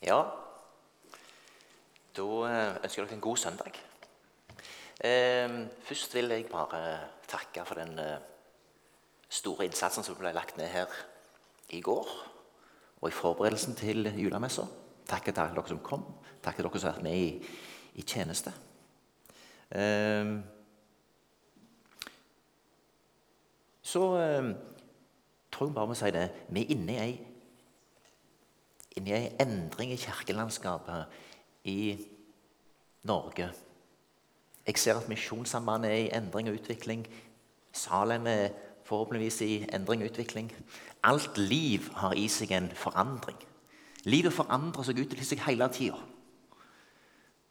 Ja, da eh, ønsker jeg dere en god søndag. Eh, først vil jeg bare takke for den eh, store innsatsen som ble lagt ned her i går og i forberedelsen til julemessa. Takk til dere som kom. Takk til dere som har vært med i, i tjeneste. Eh, så eh, tror jeg bare vi sier si det. Vi er inne i ei inn i en endring i kirkelandskapet i Norge. Jeg ser at Misjonssambandet er i endring og utvikling. Salem er forhåpentligvis i endring og utvikling. Alt liv har i seg en forandring. Livet forandrer seg utvikler seg hele tida.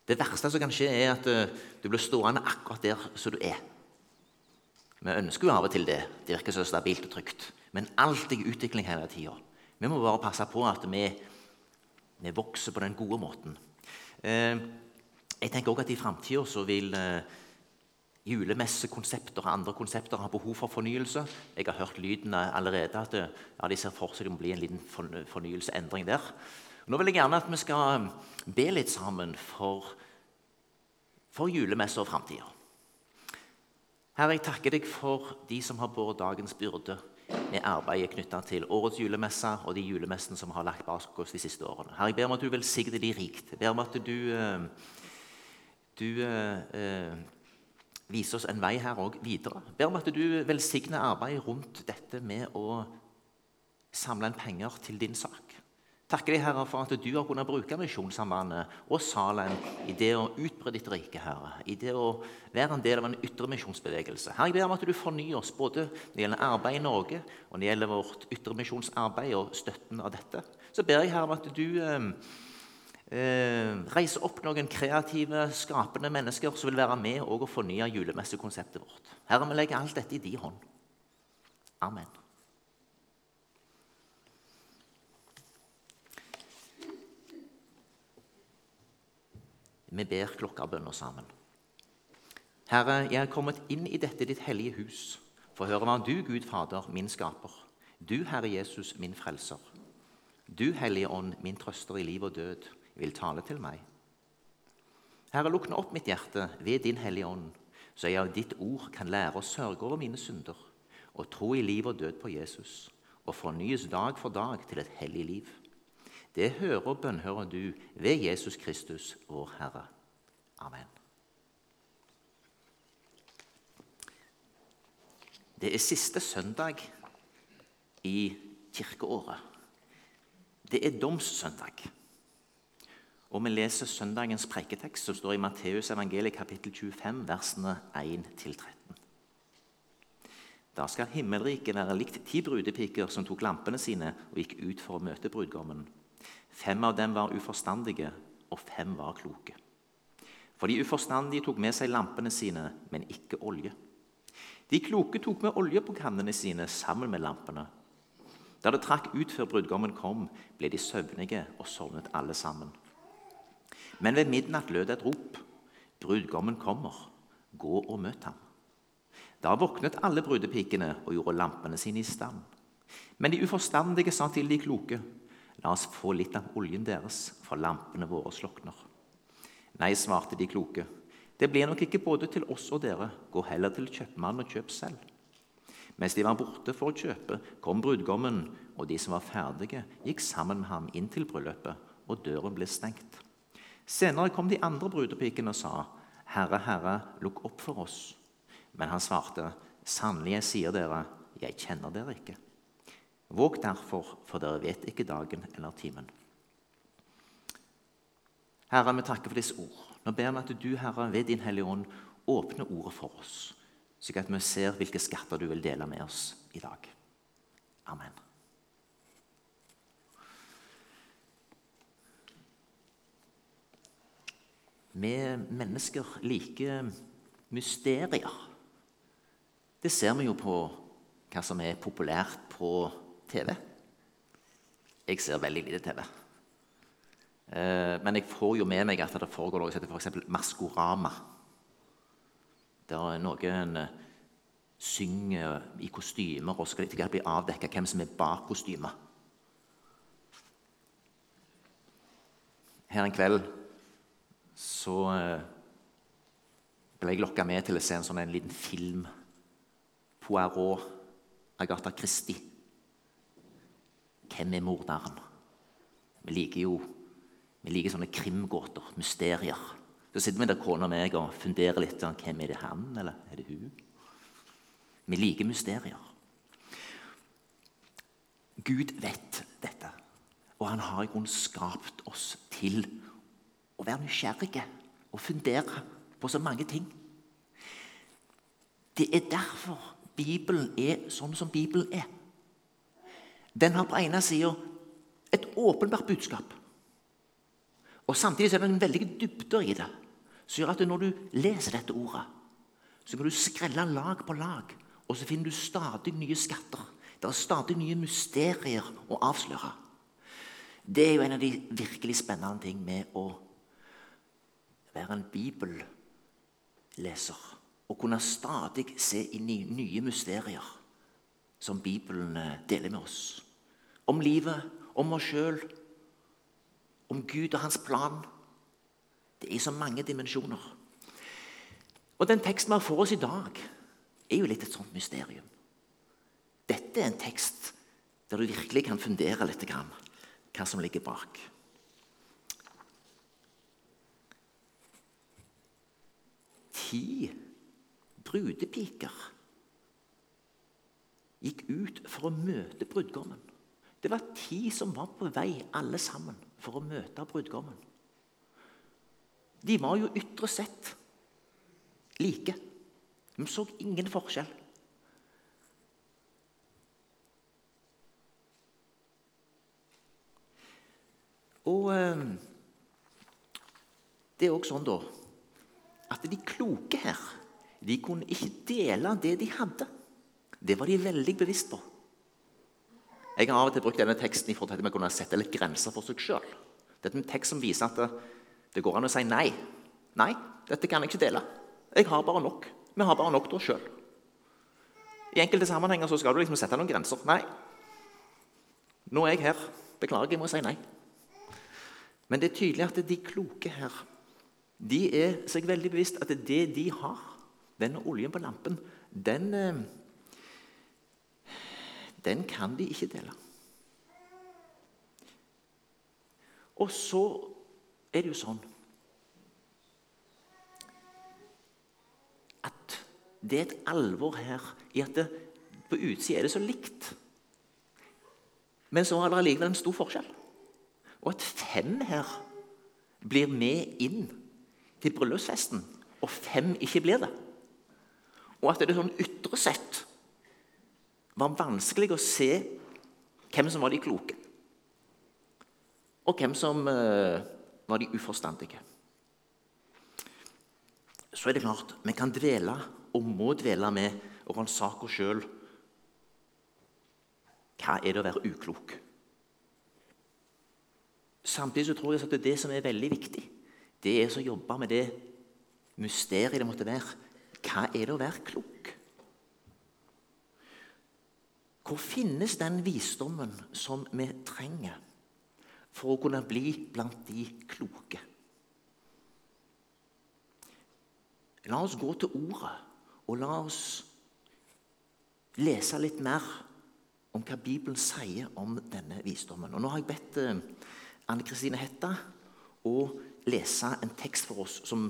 Det verste som kan skje, er at eh, du blir stående akkurat der som du er. Vi ønsker jo av og til det. Det virker så stabilt og trygt. Men alt er i utvikling hele tida. Vi må bare passe på at vi vi vokser på den gode måten. Eh, jeg tenker også at I framtida vil eh, julemessekonsepter og andre konsepter ha behov for fornyelse. Jeg har hørt lyden allerede at eh, ja, de ser for seg det må bli en liten fornyelseendring der. Nå vil jeg gjerne at vi skal be litt sammen for, for julemesse og framtida. Herre, jeg takker deg for de som har båret dagens byrde med arbeidet knytta til årets julemesse og de julemessene som har lagt bak oss de siste årene. Herre, jeg ber om at du velsigner de rikt. Jeg ber om at du, eh, du uh, viser oss en vei her òg videre. Jeg ber om at du velsigner arbeidet rundt dette med å samle inn penger til din sak. Takker deg, Herre, for at du har kunnet bruke Misjonssambandet og Salem i det å utbre ditt rike, Herre. I det å være en del av en ytre misjonsbevegelse. Herre, jeg ber om at du fornyer oss både når det gjelder arbeid i Norge, og når det gjelder vårt ytremisjonsarbeid og støtten av dette. Så ber jeg, Herre, om at du eh, eh, reiser opp noen kreative, skapende mennesker som vil være med og fornye julemessekonseptet vårt. Herre, vi legger alt dette i din hånd. Amen. Vi ber klokkerbønner sammen. Herre, jeg er kommet inn i dette ditt hellige hus for å høre hva du, Gud Fader, min skaper, du, Herre Jesus, min frelser, du, Hellige Ånd, min trøster i liv og død, vil tale til meg. Herre, lukne opp mitt hjerte ved Din Hellige Ånd, så jeg av ditt ord kan lære å sørge over mine synder og tro i liv og død på Jesus og fornyes dag for dag til et hellig liv. Det hører og bønnhører du ved Jesus Kristus, vår Herre. Amen. Det er siste søndag i kirkeåret. Det er domssøndag. Og vi leser søndagens preiketekst, som står i Matteus evangeliet kapittel 25, versene 1-13. Da skal himmelriket være likt ti brudepiker som tok lampene sine og gikk ut for å møte brudgommen. Fem av dem var uforstandige, og fem var kloke. For de uforstandige tok med seg lampene sine, men ikke olje. De kloke tok med olje på kannene sine sammen med lampene. Da det trakk ut før brudgommen kom, ble de søvnige og sovnet alle sammen. Men ved midnatt lød et rop. Brudgommen kommer. Gå og møt ham. Da våknet alle brudepikene og gjorde lampene sine i stand. Men de uforstandige sa til de kloke.: La oss få litt av oljen deres, for lampene våre slokner. Nei, svarte de kloke. Det blir nok ikke både til oss og dere. Gå heller til kjøpmannen og kjøp selv. Mens de var borte for å kjøpe, kom brudgommen, og de som var ferdige, gikk sammen med ham inn til bryllupet, og døren ble stengt. Senere kom de andre brudepikene og sa, Herre, Herre, lukk opp for oss. Men han svarte, Sannelig, jeg sier dere, jeg kjenner dere ikke. Våg derfor, for dere vet ikke dagen eller timen. Herre, vi takker for disse ord. Nå ber vi at du, Herre, ved din Hellige Ånd, åpner ordet for oss, slik at vi ser hvilke skatter du vil dele med oss i dag. Amen. Vi mennesker liker mysterier. Det ser vi jo på hva som er populært på TV. Jeg ser veldig lite TV. Eh, men jeg får jo med meg at det foregår noe som heter f.eks. Maskorama. Der noen eh, synger i kostymer og skal det bli avdekka hvem som er bak kostymet. her en kveld så eh, ble jeg lokka med til å se en sånn en liten film. Poirot, Agatha Christie. Hvem er morderen? Vi liker jo vi liker sånne krimgåter, mysterier. Så sitter vi der kona og meg og funderer litt. Sånn, hvem er det han, eller er det hun? Vi liker mysterier. Gud vet dette, og han har i grunnen skapt oss til å være nysgjerrige og fundere på så mange ting. Det er derfor Bibelen er sånn som Bibelen er. Den har på ene sida et åpenbart budskap. Og Samtidig er det en veldig dybder i det, som gjør at når du leser dette ordet, så kan du skrelle lag på lag, og så finner du stadig nye skatter. Det er stadig nye mysterier å avsløre. Det er jo en av de virkelig spennende ting med å være en bibelleser. Å kunne stadig se inn i nye mysterier som Bibelen eh, deler med oss. Om livet, om oss sjøl, om Gud og hans plan. Det er så mange dimensjoner. Og Den teksten vi har for oss i dag, er jo litt et sånt mysterium. Dette er en tekst der du virkelig kan fundere litt hva som ligger bak. Ti brudepiker gikk ut for å møte brudgommen. Det var ti som var på vei, alle sammen for å møte brudgommen. De var jo ytre sett like. De så ingen forskjell. Og eh, det er også sånn, da, at de kloke her de kunne ikke dele det de hadde. Det var de veldig bevisst på. Jeg har av og til brukt denne teksten i forhold til at vi kunne sette litt grenser for seg sjøl. Det er en tekst som viser at det, det, går an å si nei. Nei, dette kan jeg ikke dele. Jeg har bare nok. Vi har bare nok til oss sjøl. I enkelte sammenhenger så skal du liksom sette noen grenser. Nei. Nå er jeg her. Beklager, jeg må si nei. Men det er tydelig at de kloke her de er seg veldig bevisst at det de har, denne oljen på lampen, den eh, den kan de ikke dele. Og så er det jo sånn at det er et alvor her i at det, på utsida er det så likt. Men så er det allikevel en stor forskjell. Og at fem her blir med inn til bryllupsfesten, og fem ikke blir det. Og at det er sånn ytre sett var vanskelig å se hvem som var de kloke, og hvem som uh, var de uforstandige. Så er det klart vi kan dvele og må dvele med og ransake oss sjøl. Hva er det å være uklok? Samtidig så tror jeg at det, er det som er veldig viktig, det er å jobbe med det mysteriet det måtte være. Hva er det å være klok? Hvor finnes den visdommen som vi trenger for å kunne bli blant de kloke? La oss gå til ordet, og la oss lese litt mer om hva Bibelen sier om denne visdommen. Og Nå har jeg bedt eh, Anne Kristine Hetta å lese en tekst for oss som,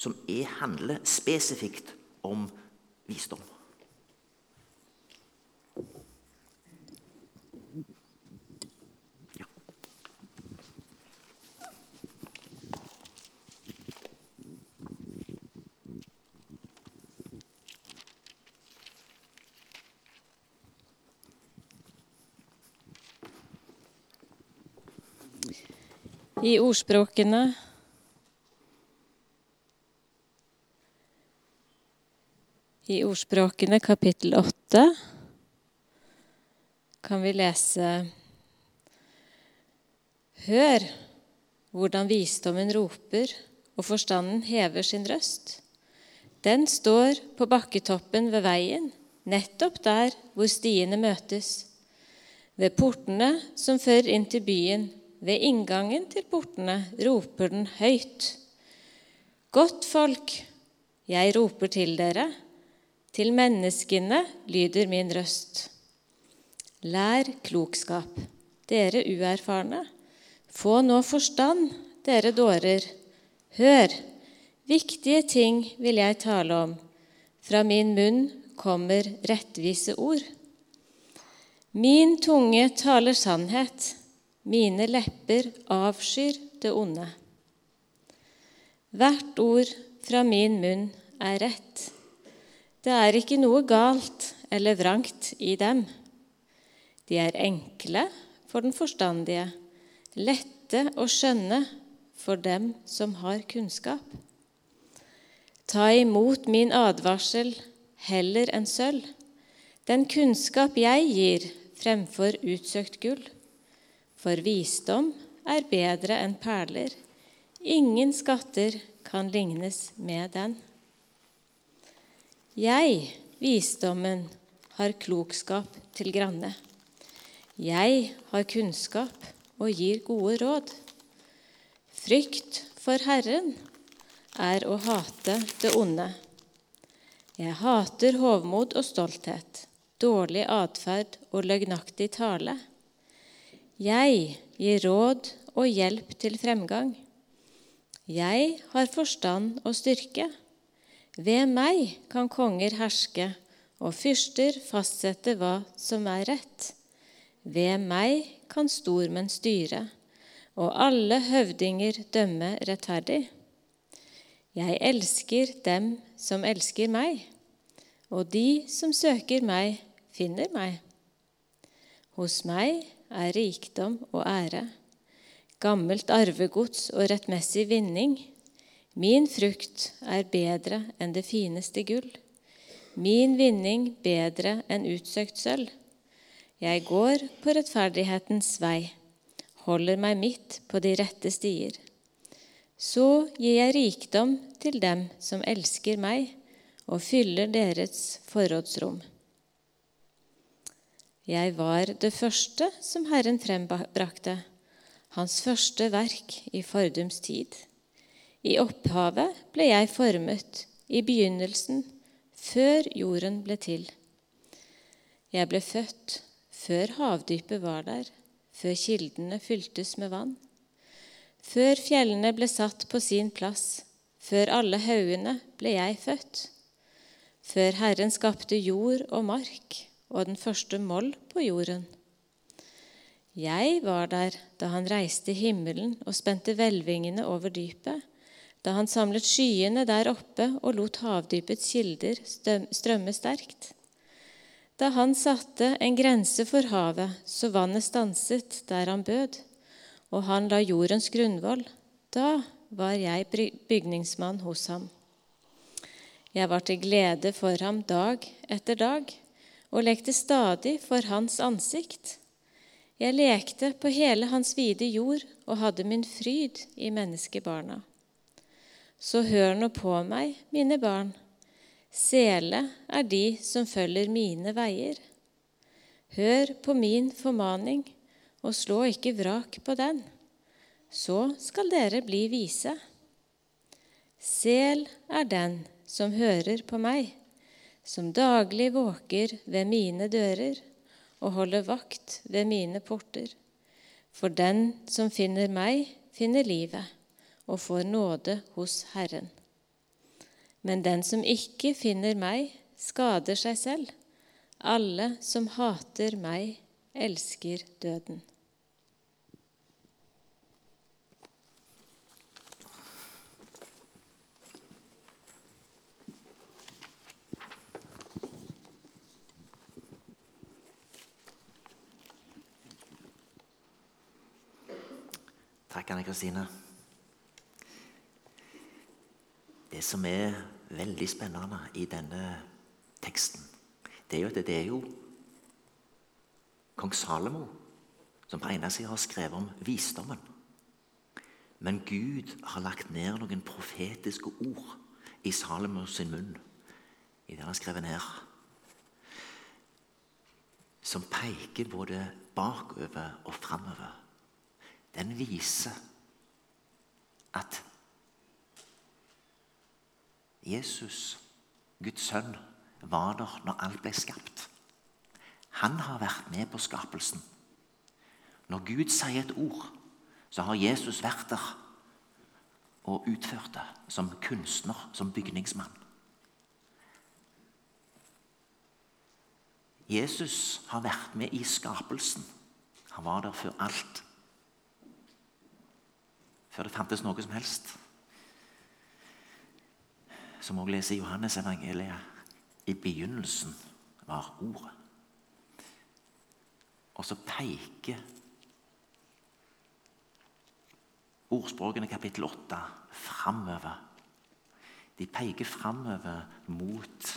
som er, handler spesifikt om visdom. I ordspråkene. I Ordspråkene kapittel 8 kan vi lese Hør hvordan visdommen roper og forstanden hever sin røst. Den står på bakketoppen ved veien, nettopp der hvor stiene møtes, ved portene som fører inn til byen ved inngangen til portene roper den høyt. Godt folk, jeg roper til dere, til menneskene lyder min røst. Lær klokskap, dere uerfarne. Få nå forstand, dere dårer. Hør, viktige ting vil jeg tale om. Fra min munn kommer rettvise ord. Min tunge taler sannhet, mine lepper avskyr det onde. Hvert ord fra min munn er rett. Det er ikke noe galt eller vrangt i dem. De er enkle for den forstandige, lette å skjønne for dem som har kunnskap. Ta imot min advarsel heller enn sølv, den kunnskap jeg gir fremfor utsøkt gull. For visdom er bedre enn perler, ingen skatter kan lignes med den. Jeg, visdommen, har klokskap til granne. Jeg har kunnskap og gir gode råd. Frykt for Herren er å hate det onde. Jeg hater hovmod og stolthet, dårlig atferd og løgnaktig tale. Jeg gir råd og hjelp til fremgang. Jeg har forstand og styrke. Ved meg kan konger herske og fyrster fastsette hva som er rett. Ved meg kan stormenn styre og alle høvdinger dømme rettferdig. Jeg elsker dem som elsker meg, og de som søker meg, finner meg. Hos meg er rikdom og ære, gammelt arvegods og rettmessig vinning Min frukt er bedre enn det fineste gull, min vinning bedre enn utsøkt sølv. Jeg går på rettferdighetens vei, holder meg midt på de rette stier. Så gir jeg rikdom til dem som elsker meg, og fyller deres forrådsrom. Jeg var det første som Herren frembrakte, hans første verk i fordums tid. I opphavet ble jeg formet, i begynnelsen, før jorden ble til. Jeg ble født før havdypet var der, før kildene fyltes med vann. Før fjellene ble satt på sin plass, før alle haugene ble jeg født. Før Herren skapte jord og mark og den første moll på jorden. Jeg var der da han reiste himmelen og spente hvelvingene over dypet da han samlet skyene der oppe og lot havdypets kilder strømme sterkt. Da han satte en grense for havet, så vannet stanset der han bød, og han la jordens grunnvoll, da var jeg bygningsmann hos ham. Jeg var til glede for ham dag etter dag og lekte stadig for hans ansikt. Jeg lekte på hele hans vide jord og hadde min fryd i menneskebarna. Så hør nå på meg, mine barn. Sele er de som følger mine veier. Hør på min formaning, og slå ikke vrak på den. Så skal dere bli vise. Sel er den som hører på meg, som daglig våker ved mine dører og holder vakt ved mine porter. For den som finner meg, finner livet og får nåde hos Herren. Men den som ikke finner meg, skader seg selv. Alle som hater meg, elsker døden. Takk, Anne Kristine. Det som er veldig spennende i denne teksten, det er jo at det er jo kong Salomo som på ene siden har skrevet om visdommen. Men Gud har lagt ned noen profetiske ord i Salomos sin munn, i det han har skrevet ned, som peker både bakover og framover. Den viser at Jesus, Guds sønn, var der når alt ble skapt. Han har vært med på skapelsen. Når Gud sier et ord, så har Jesus vært der og utført det som kunstner, som bygningsmann. Jesus har vært med i skapelsen. Han var der før alt. Før det fantes noe som helst. Som òg leser i Johannes evangeliet. I begynnelsen var Ordet. Og så peker ordspråkene kapittel 8 framover. De peker framover mot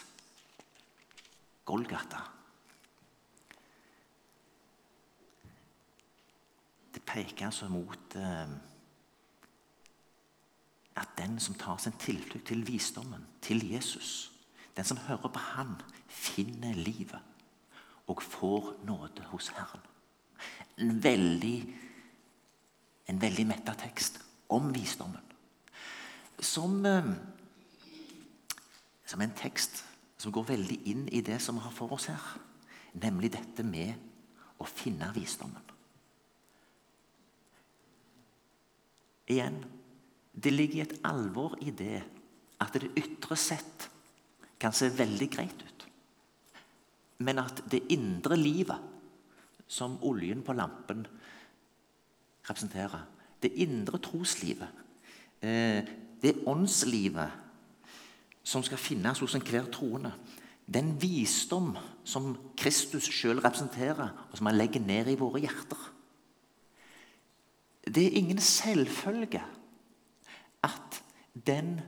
Golgata. Det peker altså mot eh, den som tar sin tilflukt til visdommen, til Jesus, den som hører på Han, finner livet og får nåde hos Herren. En veldig, en veldig metta tekst om visdommen. Som, eh, som en tekst som går veldig inn i det som vi har for oss her. Nemlig dette med å finne visdommen. Igjen det ligger et alvor i det at det ytre sett kan se veldig greit ut. Men at det indre livet, som oljen på lampen representerer, det indre troslivet, eh, det åndslivet som skal finnes hos enhver troende, den visdom som Kristus sjøl representerer, og som han legger ned i våre hjerter Det er ingen selvfølge den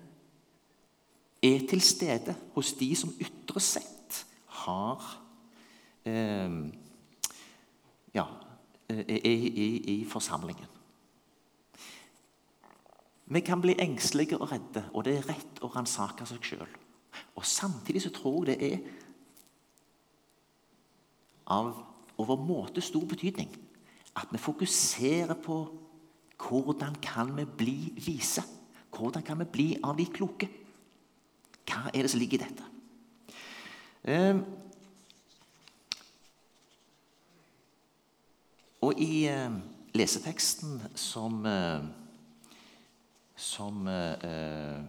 er til stede hos de som ytre sett har eh, Ja, er i, forsamlingen. Vi kan bli engstelige og redde, og det er rett å ransake seg sjøl. Og samtidig så tror jeg det er av overmåte stor betydning at vi fokuserer på hvordan kan vi bli vise. Hvordan kan vi bli av de kloke? Hva er det som ligger i dette? Eh, og i eh, leseteksten som eh, som eh,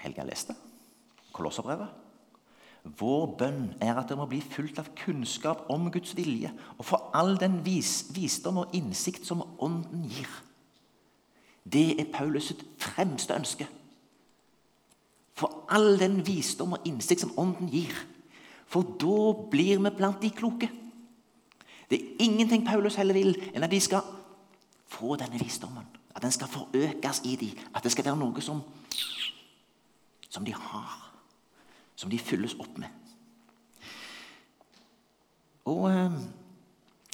Helga leste, Kolosserbrevet Vår bønn er at det må bli fullt av kunnskap om Guds vilje og for all den vis, visdom og innsikt som Ånden gir. Det er Paulus sitt fremste ønske. For all den visdom og innsikt som Ånden gir. For da blir vi blant de kloke. Det er ingenting Paulus heller vil enn at de skal få denne visdommen. At den skal forøkes i dem. At det skal være noe som, som de har. Som de fylles opp med. Og eh,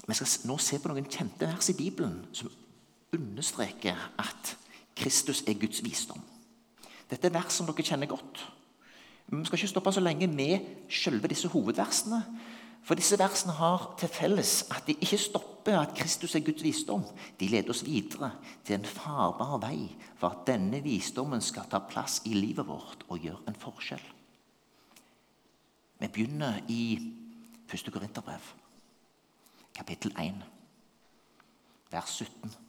Vi skal nå se på noen kjente vers i Bibelen som understreker at Kristus er Guds visdom. Dette er vers som dere kjenner godt. Men Vi skal ikke stoppe så lenge med selve disse hovedversene. For disse versene har til felles at de ikke stopper at Kristus er Guds visdom. De leder oss videre til en farbar vei for at denne visdommen skal ta plass i livet vårt og gjøre en forskjell. Vi begynner i 1. Korinterbrev, kapittel 1, vers 17.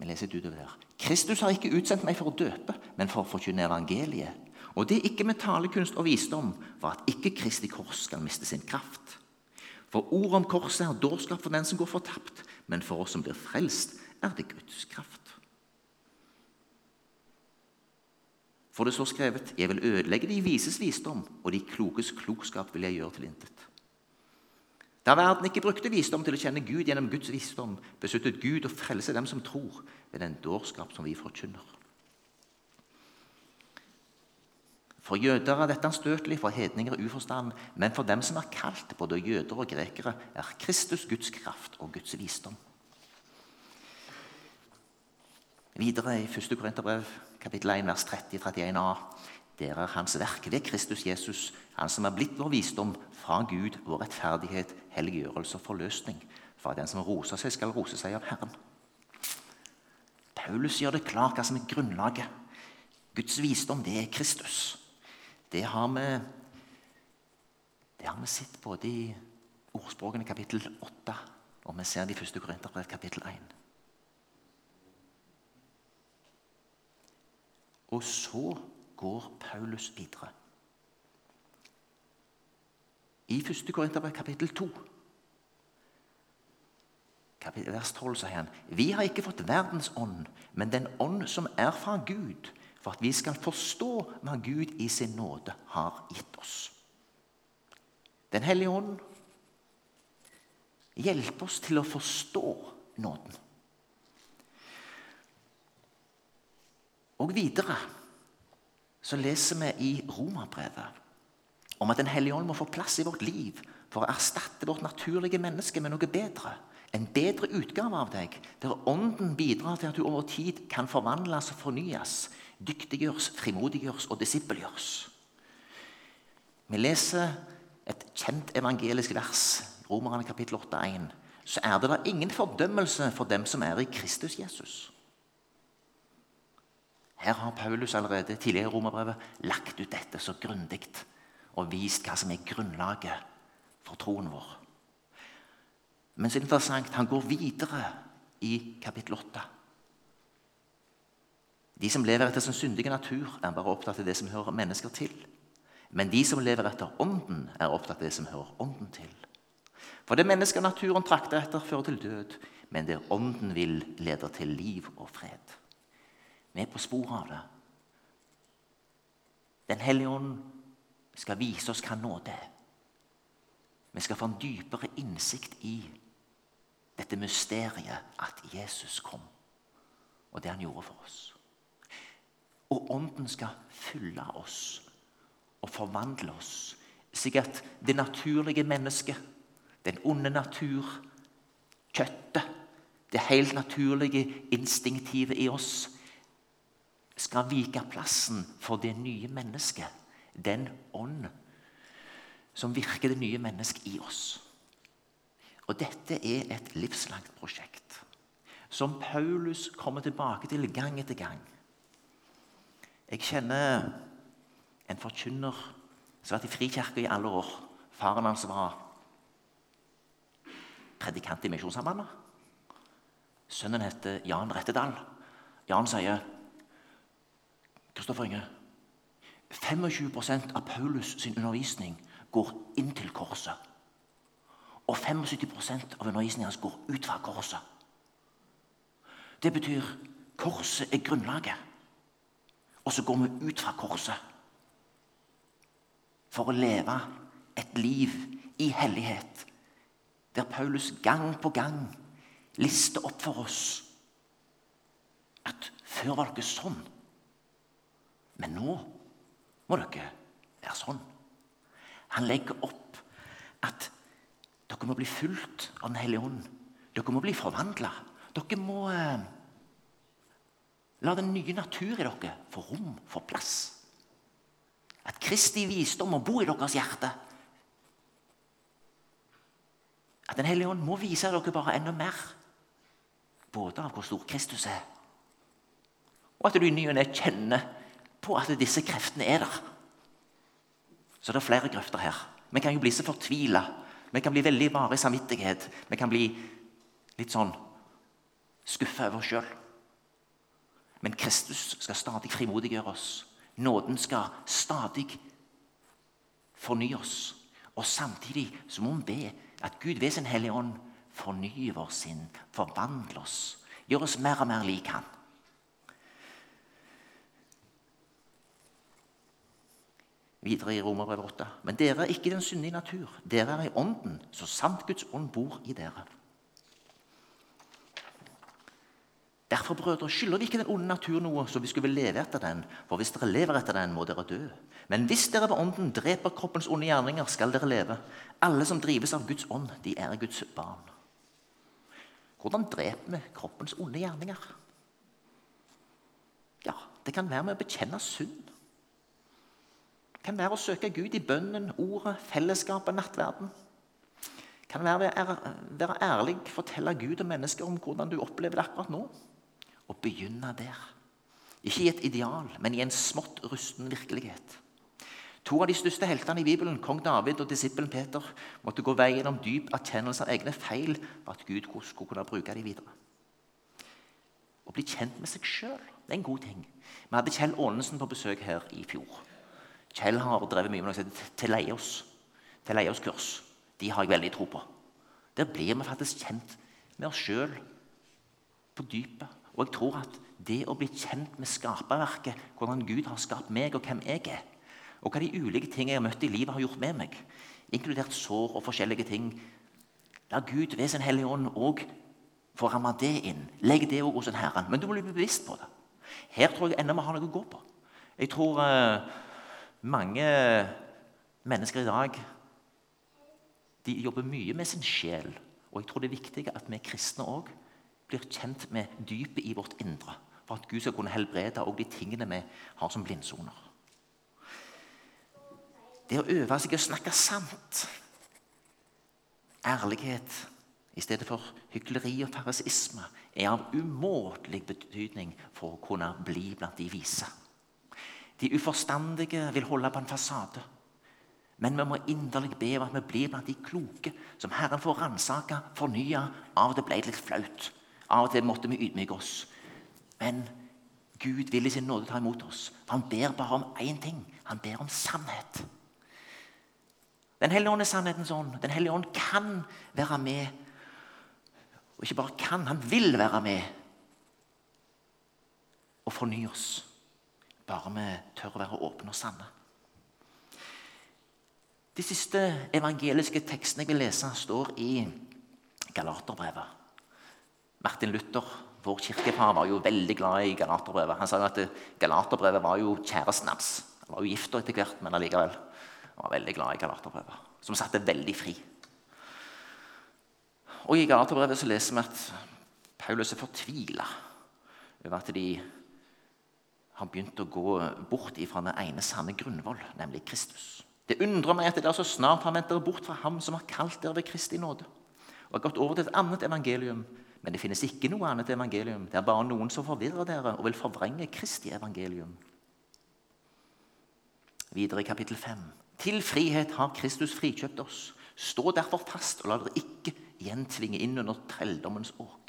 Vi leser det utover der. Kristus har ikke utsendt meg for å døpe, men for å forkynne evangeliet. Og det ikke med talekunst og visdom, for at ikke Kristi kors skal miste sin kraft. For ordet om korset er dårskap for den som går fortapt, men for oss som blir frelst, er det Guds kraft. For det står skrevet:" Jeg vil ødelegge de vises visdom, og de klokes klokskap vil jeg gjøre til intet. Da verden ikke brukte visdom til å kjenne Gud gjennom Guds visdom, besluttet Gud å frelse dem som tror, ved den dårskap som vi forkynner. For jøder er dette anstøtelig, for hedninger uforstand, men for dem som er kalt, både jøder og grekere, er Kristus Guds kraft og Guds visdom. Videre i 1. Korinterbrev, kapittel 1, vers 30-31a. Dere er Hans verk ved Kristus Jesus, Han som er blitt vår visdom fra Gud, vår rettferdighet, helliggjørelse og forløsning. For den som roser seg, skal rose seg av Herren. Paulus gjør det klart hva som er grunnlaget. Guds visdom, det er Kristus. Det har vi, det har vi sett både i ordspråkene kapittel 8 og vi ser det i 1. Korinterbrev kapittel 1. Og så går Paulus videre. I 1. Korinterbrev kapittel 2 vers 12 sier han Vi har ikke fått verdens ånd, men den ånd som er fra Gud, for at vi skal forstå hva Gud i sin nåde har gitt oss. Den hellige ånd hjelper oss til å forstå nåden. Og videre så leser vi i Romerbrevet om at Den hellige ånd må få plass i vårt liv for å erstatte vårt naturlige menneske med noe bedre. En bedre utgave av deg, der Ånden bidrar til at du over tid kan forvandles og fornyes, dyktiggjøres, frimodiggjøres og disippelgjøres. Vi leser et kjent evangelisk vers, Romerne kapittel 8,1. Så er det da ingen fordømmelse for dem som er i Kristus Jesus. Her har Paulus allerede tidligere i romerbrevet lagt ut dette så grundig og vist hva som er grunnlaget for troen vår. Men så er det interessant, han går videre i kapittel 8. De som lever etter sin syndige natur, er bare opptatt av det som hører mennesker til. Men de som lever etter Ånden, er opptatt av det som hører Ånden til. For det mennesket naturen trakter etter, fører til død, men det Ånden vil, leder til liv og fred. Vi er på sporet av det. Den hellige ånd skal vise oss hva nåde er. Vi skal få en dypere innsikt i dette mysteriet at Jesus kom, og det han gjorde for oss. Og Ånden skal fylle oss og forvandle oss, slik at det naturlige mennesket, den onde natur, kjøttet, det helt naturlige instinktivet i oss, skal vike plassen for det nye mennesket, den ånd som virker det nye mennesket i oss. Og dette er et livslangt prosjekt som Paulus kommer tilbake til gang etter gang. Jeg kjenner en forkynner som har vært i Frikirka i alle år. Faren hans var predikant i Misjonssambandet. Sønnen heter Jan Rettedal. Jan sier Kristoffer Inge 25% av Paulus sin undervisning går inn til korset. Og 75% av undervisningen hans går ut fra korset. Det betyr korset er grunnlaget. Og så går vi ut fra korset for å leve et liv i hellighet. Der Paulus gang på gang lister opp for oss at før var dere sånn. Men nå må dere være sånn. Han legger opp at dere må bli fulgt av Den hellige ånd. Dere må bli forvandla. Dere må eh, la den nye natur i dere få rom, få plass. At Kristi visdom må bo i deres hjerte. At Den hellige ånd må vise dere bare enda mer. Både av hvor stor Kristus er, og at du i ny og ne kjenner på at disse kreftene er der. Så det er flere grøfter her. Vi kan jo bli så fortvila. Vi kan bli veldig varig samvittighet. Vi kan bli litt sånn skuffa over oss sjøl. Men Kristus skal stadig frimodiggjøre oss. Nåden skal stadig fornye oss. Og samtidig så må vi be at Gud ved sin Hellige Ånd fornyer vår sinn, forvandler oss, gjør oss mer og mer lik Han. Videre i Romerbrevet 8. Men dere er ikke den syndige natur. Dere er i ånden, så sant Guds ånd bor i dere. Derfor brødre, skylder vi ikke den onde natur noe, så vi skulle leve etter den. For hvis dere lever etter den, må dere dø. Men hvis dere ved ånden dreper kroppens onde gjerninger, skal dere leve. Alle som drives av Guds ånd, de er Guds barn. Hvordan dreper vi kroppens onde gjerninger? Ja, det kan være med å bekjenne synd. Kan være å søke Gud i bønnen, ordet, fellesskapet, nattverden. Kan være, å være ærlig, fortelle Gud og mennesker om hvordan du opplever det akkurat nå. Og begynne der. Ikke i et ideal, men i en smått rusten virkelighet. To av de største heltene i Bibelen, kong David og disippelen Peter, måtte gå veien om dyp erkjennelse av egne feil for at Gud skulle kunne bruke dem videre. Å bli kjent med seg sjøl er en god ting. Vi hadde Kjell Aanensen på besøk her i fjor. Kjell har drevet mye med noe som heter Teleios. Teleios-kurs. De har jeg veldig tro på. Der blir vi faktisk kjent med oss sjøl på dypet. Og jeg tror at det å bli kjent med skaperverket, hvordan Gud har skapt meg, og hvem jeg er, og hva de ulike ting jeg har møtt i livet, har gjort med meg, inkludert sår og forskjellige ting La Gud ved sin Hellige Ånd òg få ramme det inn. Legg det òg hos en Herren. Men du må bli bevisst på det. Her tror jeg ennå vi har noe å gå på. Jeg tror uh, mange mennesker i dag de jobber mye med sin sjel. Og jeg tror det er viktig at vi kristne òg blir kjent med dypet i vårt indre. For at Gud skal kunne helbrede òg de tingene vi har som blindsoner. Det å øve seg i å snakke sant, ærlighet i stedet for hykleri og farisisme, er av umåtelig betydning for å kunne bli blant de vise. De uforstandige vil holde på en fasade. Men vi må inderlig be om at vi blir blant de kloke, som Herren får ransake, fornye. Av og til ble det litt flaut. Av og til måtte vi ydmyke oss. Men Gud vil i sin nåde ta imot oss. Han ber bare om én ting. Han ber om sannhet. Den hellige ånd er sannhetens ånd. Den hellige ånd kan være med. Og ikke bare kan, han vil være med og fornye oss. Bare vi tør å være åpne og sanne. De siste evangeliske tekstene jeg vil lese, står i Galaterbrevet. Martin Luther, vår kirkefar, var jo veldig glad i Galaterbrevet. Han sa jo at Galaterbrevet var jo kjæresten hans. Han var jo gift etter hvert, men allikevel. Han var veldig glad i Galaterbrevet, som satte veldig fri. Og I Galaterbrevet så leser vi at Paulus er fortvila over at de har begynt å gå bort ifra den ene sanne grunnvoll, nemlig Kristus. Det undrer meg at dere så snart har vendt dere bort fra Ham som har kalt dere ved Kristi nåde, og har gått over til et annet evangelium. Men det finnes ikke noe annet evangelium. Det er bare noen som forvirrer dere og vil forvrenge Kristi evangelium. Videre i kapittel 5. Til frihet har Kristus frikjøpt oss. Stå derfor fast, og la dere ikke gjentvinge inn under trelldommens åk.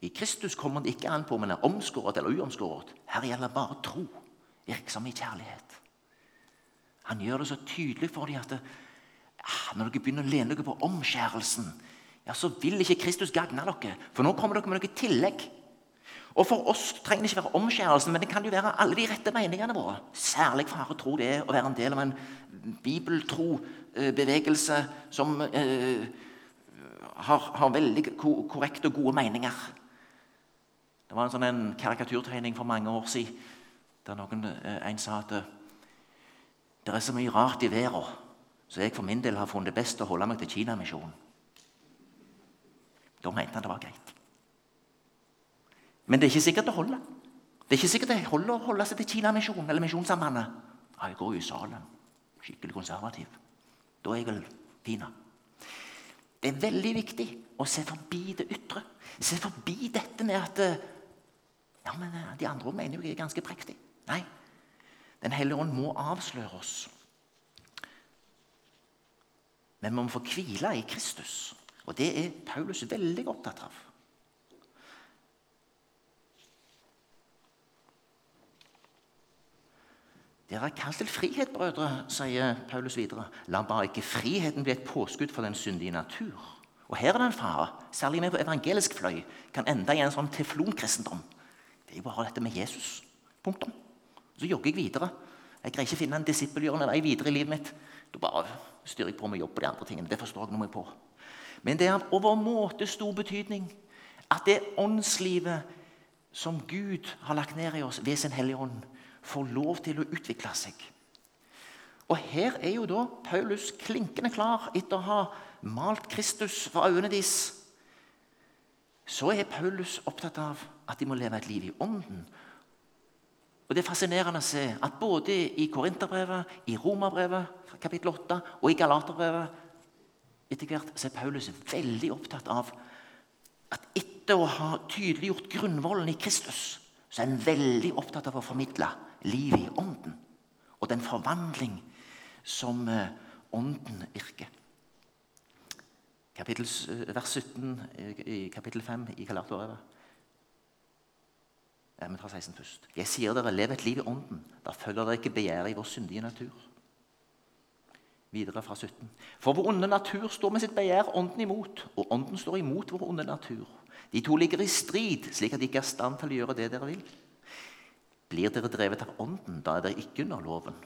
I Kristus kommer det ikke an på om en er omskåret eller uomskåret. Her gjelder bare tro, virksom i kjærlighet. Han gjør det så tydelig for dem at det, ah, når dere begynner å lene dere på omskjærelsen, ja, så vil ikke Kristus gagne dere. For nå kommer dere med noe tillegg. Og For oss trenger det ikke være omskjærelsen, men det kan jo være alle de rette meningene våre. Særlig fare tro det er å være en del av en bibeltro eh, som eh, har, har, veldig korrekte og gode meninger. Det var en sånn en karikaturtegning for mange år siden der noen, eh, en sa at eh, det er så mye rart i verden, så jeg for min del har funnet det best å holde meg til Kinamisjonen. Da mente han det var greit. Men det er ikke sikkert det holder. Det er ikke sikkert det holder å holde seg til Kinamisjonen eller Misjonssambandet. Ja, jeg går jo i Salem. Skikkelig konservativ. Da er jeg vel fin. Det er veldig viktig å se forbi det ytre. Se forbi dette med at eh, ja, men eh, De andre mener jo jeg er ganske prektig. Nei. Den hellige ånd må avsløre oss. Men vi må få hvile i Kristus. Og det er Paulus veldig opptatt av. Dere er kalt til frihet, brødre, sier Paulus videre. La bare ikke friheten bli et påskudd for den syndige natur. Og her er det en fare, særlig med på evangelisk fløy, kan ende i en sånn teflonkristendom. Det er jo bare dette med Jesus. Punktum. Så jogger jeg videre. Jeg greier ikke å finne en disippelgjørende vei videre i livet mitt. Da bare styrer jeg på med jobb på de andre tingene. Det forstår jeg noe på. Men det er av overmåte stor betydning at det åndslivet som Gud har lagt ned i oss ved sin Hellige Ånd, får lov til å utvikle seg. Og Her er jo da Paulus klinkende klar etter å ha malt Kristus for øynene deres. Så er Paulus opptatt av at de må leve et liv i ånden. Og Det er fascinerende å se at både i Korinterbrevet, i Romerbrevet kapittel 8 og i Galaterbrevet etter hvert så er Paulus veldig opptatt av at etter å ha tydeliggjort grunnvollen i Kristus, så er han veldig opptatt av å formidle livet i ånden og den forvandling som eh, ånden virker. Kapittel, eh, vers 17 i kapittel 5 i Galaterbrevet. Vi tar 16 først. Jeg sier dere, lev et liv i ånden. Da følger dere ikke begjæret i vår syndige natur. Videre fra 17. For vår onde natur står med sitt begjær ånden imot, og ånden står imot vår onde natur. De to ligger i strid, slik at de ikke er i stand til å gjøre det dere vil. Blir dere drevet av ånden, da er dere ikke under loven.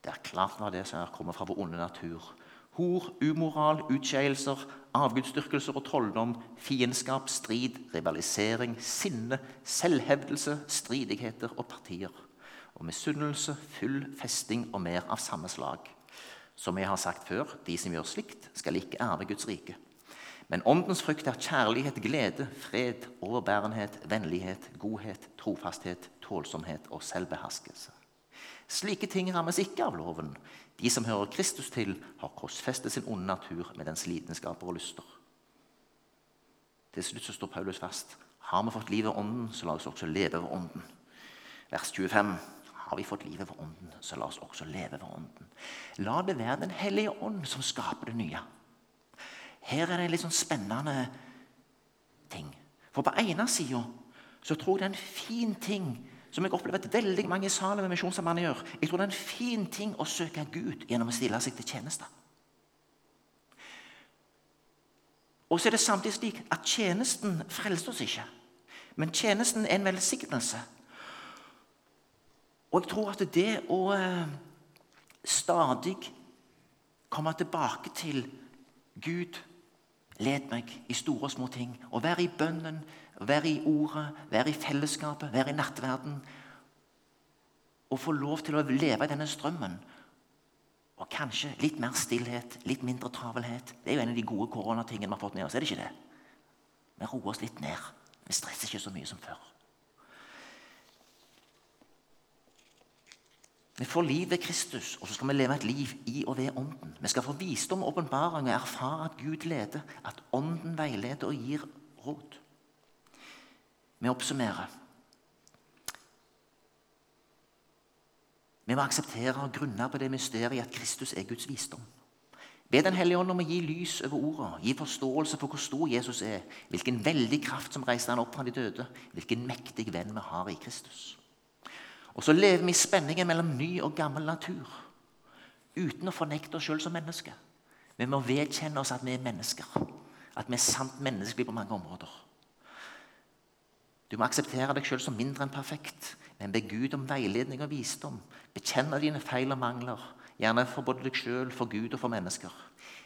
Det er klart hva det som kommer fra vår onde natur. Hor, umoral, utskeielser, avgudsdyrkelser og trolldom, fiendskap, strid, rivalisering, sinne, selvhevdelse, stridigheter og partier. Og misunnelse, full festing og mer av samme slag. Som jeg har sagt før, de som gjør slikt, skal ikke arve Guds rike. Men åndens frykt er kjærlighet, glede, fred, overbærenhet, vennlighet, godhet, trofasthet, tålsomhet og selvbeherskelse. Slike ting rammes ikke av loven. De som hører Kristus til, har korsfestet sin onde natur med dens lidenskaper og lyster. Til slutt så står Paulus fast. Har vi fått livet ved ånden, så la oss også leve ved ånden. Vers 25. Har vi fått livet ved ånden, så la oss også leve ved ånden. La det være Den hellige ånd som skaper det nye. Her er det en litt sånn spennende ting. For på ene sida så tror jeg det er en fin ting som jeg opplever at veldig mange i salen med Misjonssambandet gjør. Jeg tror det er en fin ting å søke Gud gjennom å stille seg til tjeneste. Og så er det samtidig slik at tjenesten frelser oss ikke. Men tjenesten er en velsignelse. Og jeg tror at det å eh, stadig komme tilbake til Gud led meg i store og små ting. Og være i bønnen, være i ordet, være i fellesskapet, være i nattverden. Og få lov til å leve i denne strømmen. Og kanskje litt mer stillhet, litt mindre travelhet. Det er jo en av de gode koronatingene vi har fått med oss. er det ikke det? Vi roer oss litt ned. Vi stresser ikke så mye som før. Vi får liv ved Kristus, og så skal vi leve et liv i og ved Ånden. Vi skal få visdom åpenbaring og erfare at Gud leder, at Ånden veileder og gir råd. Vi oppsummerer. Vi må akseptere og grunne på det mysteriet at Kristus er Guds visdom. Be Den hellige ånd om å gi lys over ordene, gi forståelse for hvor stor Jesus er, hvilken veldig kraft som reiste han opp fra de døde, hvilken mektig venn vi har i Kristus. Og så lever vi i spenningen mellom ny og gammel natur, uten å fornekte oss sjøl som mennesker. Vi må vedkjenne oss at vi er mennesker, at vi er sant menneskelige på mange områder. Du må akseptere deg sjøl som mindre enn perfekt, men be Gud om veiledning og visdom. Bekjenne dine feil og mangler, gjerne for både deg sjøl, for Gud og for mennesker.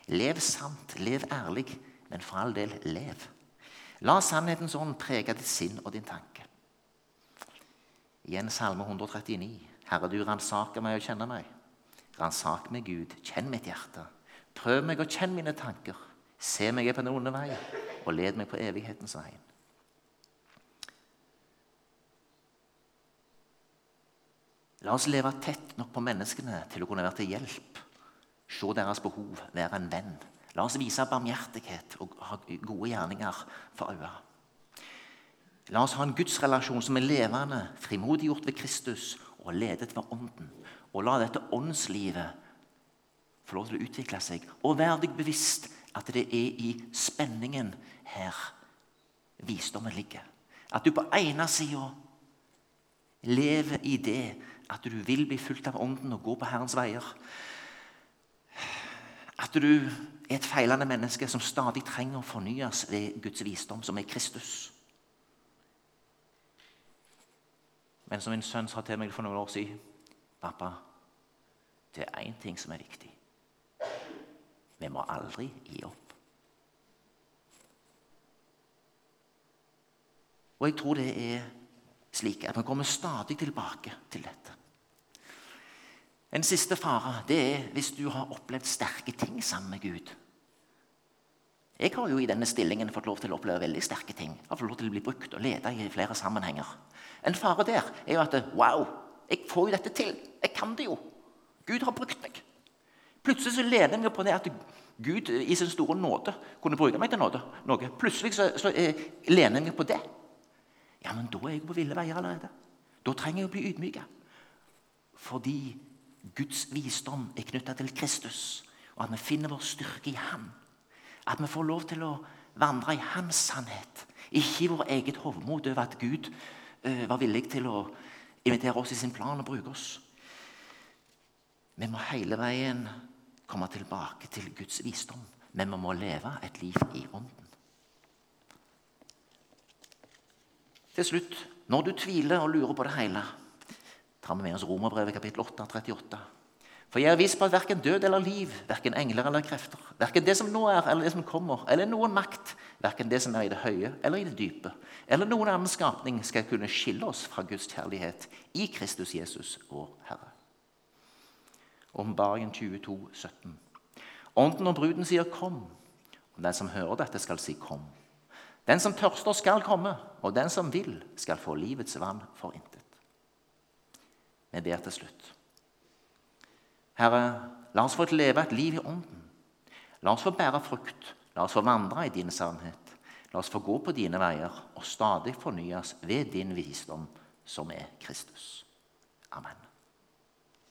Lev sant, lev ærlig, men for all del, lev. La sannhetens ånd prege ditt sinn og din tanke. Igjen Salme 139. Herre, du ransaker meg og kjenner meg. Ransak meg, Gud, kjenn mitt hjerte. Prøv meg og kjenn mine tanker. Se meg på den onde vei, og led meg på evighetens vei. La oss leve tett nok på menneskene til å kunne være til hjelp. Se deres behov, være en venn. La oss vise barmhjertighet og ha gode gjerninger for øye. La oss ha en gudsrelasjon som er levende, frimodiggjort ved Kristus og ledet ved Ånden. Og la dette åndslivet få lov til å utvikle seg. Og vær deg bevisst at det er i spenningen her visdommen ligger. At du på ene sida lever i det at du vil bli fulgt av Ånden og gå på Herrens veier. At du er et feilende menneske som stadig trenger å fornyes ved Guds visdom, som er Kristus. Men som min sønn sa til meg for noen år siden Pappa, det er én ting som er viktig. Vi må aldri gi opp. Og jeg tror det er slik at vi kommer stadig tilbake til dette. En siste fare det er hvis du har opplevd sterke ting sammen med Gud. Jeg har jo i denne stillingen fått lov til å oppleve veldig sterke ting. Jeg har fått lov til å bli brukt og lede i flere sammenhenger. En fare der er jo at wow, jeg får jo dette til. Jeg kan det jo. Gud har brukt meg. Plutselig så lener jeg meg på det at Gud i sin store nåde kunne bruke meg til noe. Plutselig så, så eh, lener jeg meg på det. Ja, men da er jeg på ville veier allerede. Da trenger jeg å bli ydmyka. Fordi Guds visdom er knytta til Kristus, og at vi finner vår styrke i Han. At vi får lov til å vandre i Hans sannhet, ikke i vår eget hovmod over at Gud uh, var villig til å invitere oss i sin plan og bruke oss. Vi må hele veien komme tilbake til Guds visdom, men vi må leve et liv i Ånden. Til slutt, når du tviler og lurer på det hele, tar vi med oss Romerbrevet kapittel 8, 38. For jeg er viss på at verken død eller liv, verken engler eller krefter, verken det som nå er eller det som kommer, eller noen makt, verken det som er i det høye eller i det dype, eller noen annen skapning skal kunne skille oss fra Guds kjærlighet i Kristus Jesus, vår Herre. Åpenbaringen 22, 17. Ånden og bruden sier 'kom', og den som hører dette, skal si 'kom'. Den som tørster, skal komme, og den som vil, skal få livets vann for intet. Vi ber til slutt. Herre, la oss få leve et liv i Ånden. La oss få bære frukt. La oss få vandre i din sannhet. La oss få gå på dine veier og stadig fornyes ved din visdom, som er Kristus. Amen.